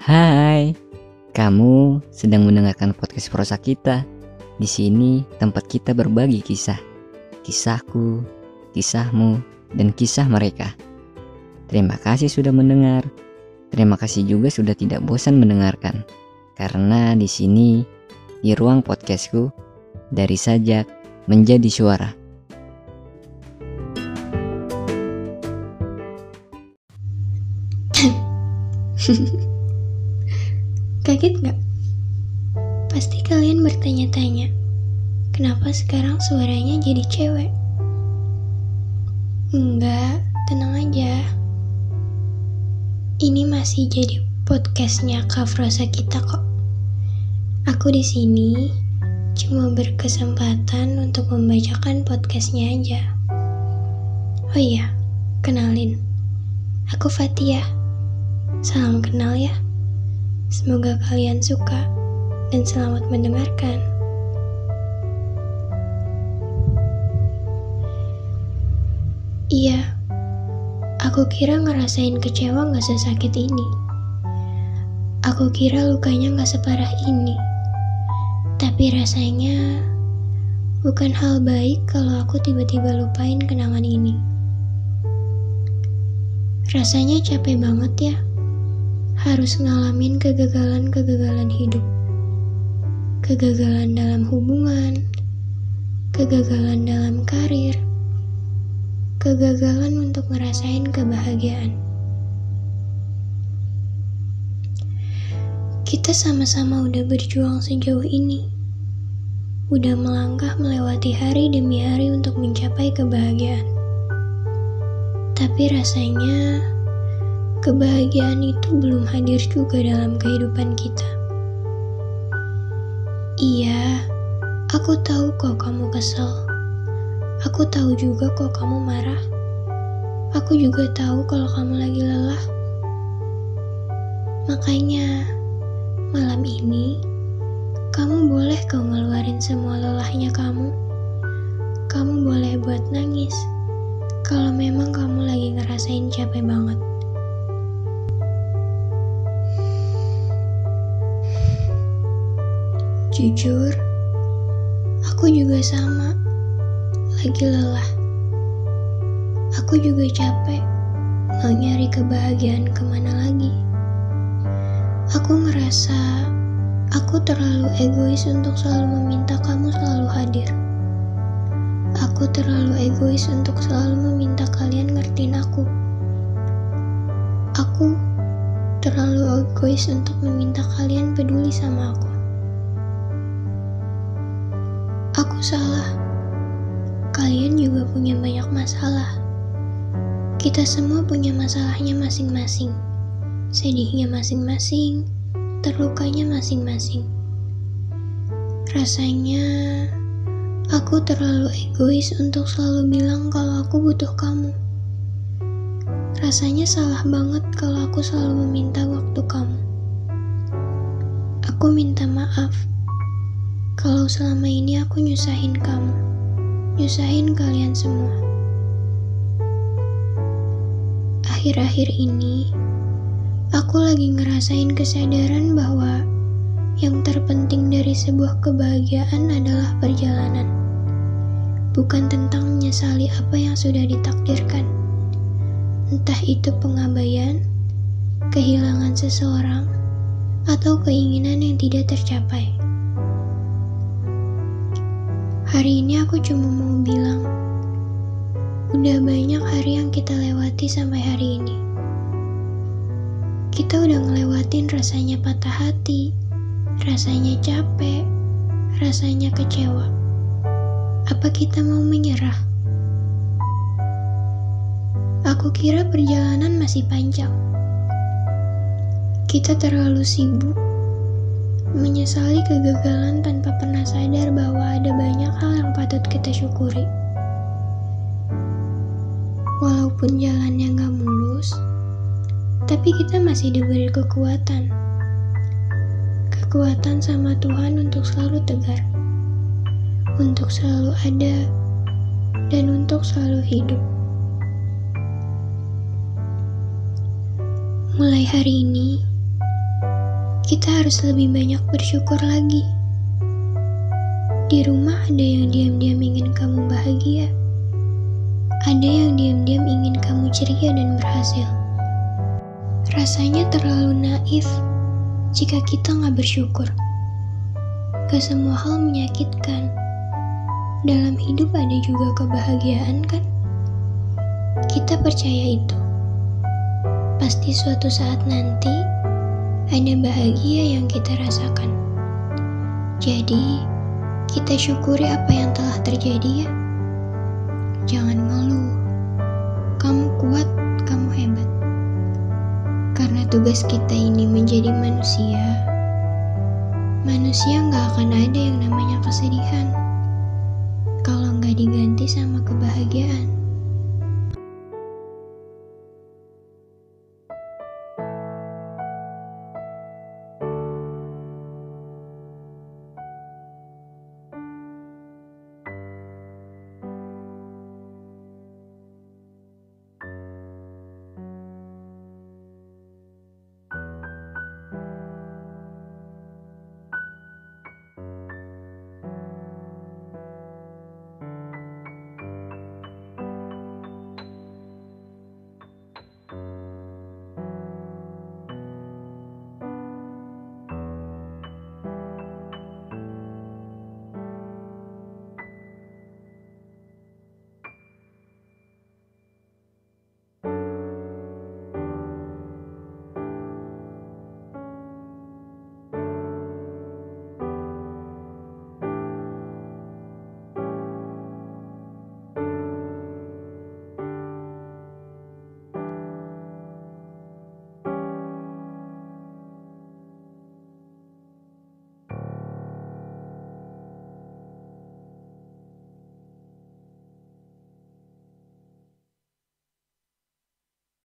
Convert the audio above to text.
Hai, kamu sedang mendengarkan podcast prosa kita. Di sini tempat kita berbagi kisah, kisahku, kisahmu, dan kisah mereka. Terima kasih sudah mendengar. Terima kasih juga sudah tidak bosan mendengarkan. Karena di sini, di ruang podcastku, dari sajak menjadi suara. Kaget gak? Pasti kalian bertanya-tanya, kenapa sekarang suaranya jadi cewek? Enggak, tenang aja. Ini masih jadi podcastnya Kafrosa kita kok. Aku di sini cuma berkesempatan untuk membacakan podcastnya aja. Oh iya, kenalin. Aku Fatia. Salam kenal ya. Semoga kalian suka dan selamat mendengarkan. Iya, aku kira ngerasain kecewa gak sesakit ini. Aku kira lukanya gak separah ini. Tapi rasanya bukan hal baik kalau aku tiba-tiba lupain kenangan ini. Rasanya capek banget ya harus ngalamin kegagalan-kegagalan hidup. Kegagalan dalam hubungan, kegagalan dalam karir, kegagalan untuk ngerasain kebahagiaan. Kita sama-sama udah berjuang sejauh ini. Udah melangkah melewati hari demi hari untuk mencapai kebahagiaan. Tapi rasanya kebahagiaan itu belum hadir juga dalam kehidupan kita. Iya, aku tahu kok kamu kesel. Aku tahu juga kok kamu marah. Aku juga tahu kalau kamu lagi lelah. Makanya, malam ini kamu boleh kau ngeluarin semua lelahnya kamu. Kamu boleh buat nangis kalau memang kamu lagi ngerasain capek banget. Jujur, aku juga sama, lagi lelah. Aku juga capek, mau nyari kebahagiaan ke mana lagi. Aku ngerasa aku terlalu egois untuk selalu meminta kamu selalu hadir. Aku terlalu egois untuk selalu meminta kalian ngertiin aku. Aku terlalu egois untuk meminta kalian peduli sama aku. Aku salah. Kalian juga punya banyak masalah. Kita semua punya masalahnya masing-masing. Sedihnya masing-masing, terlukanya masing-masing. Rasanya aku terlalu egois untuk selalu bilang kalau aku butuh kamu. Rasanya salah banget kalau aku selalu meminta waktu kamu. Aku minta maaf kalau selama ini aku nyusahin kamu, nyusahin kalian semua. Akhir-akhir ini, aku lagi ngerasain kesadaran bahwa yang terpenting dari sebuah kebahagiaan adalah perjalanan. Bukan tentang menyesali apa yang sudah ditakdirkan. Entah itu pengabaian, kehilangan seseorang, atau keinginan yang tidak tercapai. Hari ini aku cuma mau bilang, udah banyak hari yang kita lewati sampai hari ini. Kita udah ngelewatin rasanya patah hati, rasanya capek, rasanya kecewa. Apa kita mau menyerah? Aku kira perjalanan masih panjang. Kita terlalu sibuk menyesali kegagalan tanpa pernah sadar bahwa ada banyak hal yang patut kita syukuri. Walaupun jalannya gak mulus, tapi kita masih diberi kekuatan. Kekuatan sama Tuhan untuk selalu tegar, untuk selalu ada, dan untuk selalu hidup. Mulai hari ini, kita harus lebih banyak bersyukur lagi. Di rumah ada yang diam-diam ingin kamu bahagia. Ada yang diam-diam ingin kamu ceria dan berhasil. Rasanya terlalu naif jika kita nggak bersyukur. Gak semua hal menyakitkan. Dalam hidup ada juga kebahagiaan kan? Kita percaya itu. Pasti suatu saat nanti ada bahagia yang kita rasakan. Jadi, kita syukuri apa yang telah terjadi ya. Jangan ngeluh. Kamu kuat, kamu hebat. Karena tugas kita ini menjadi manusia, manusia nggak akan ada yang namanya kesedihan kalau nggak diganti sama kebahagiaan.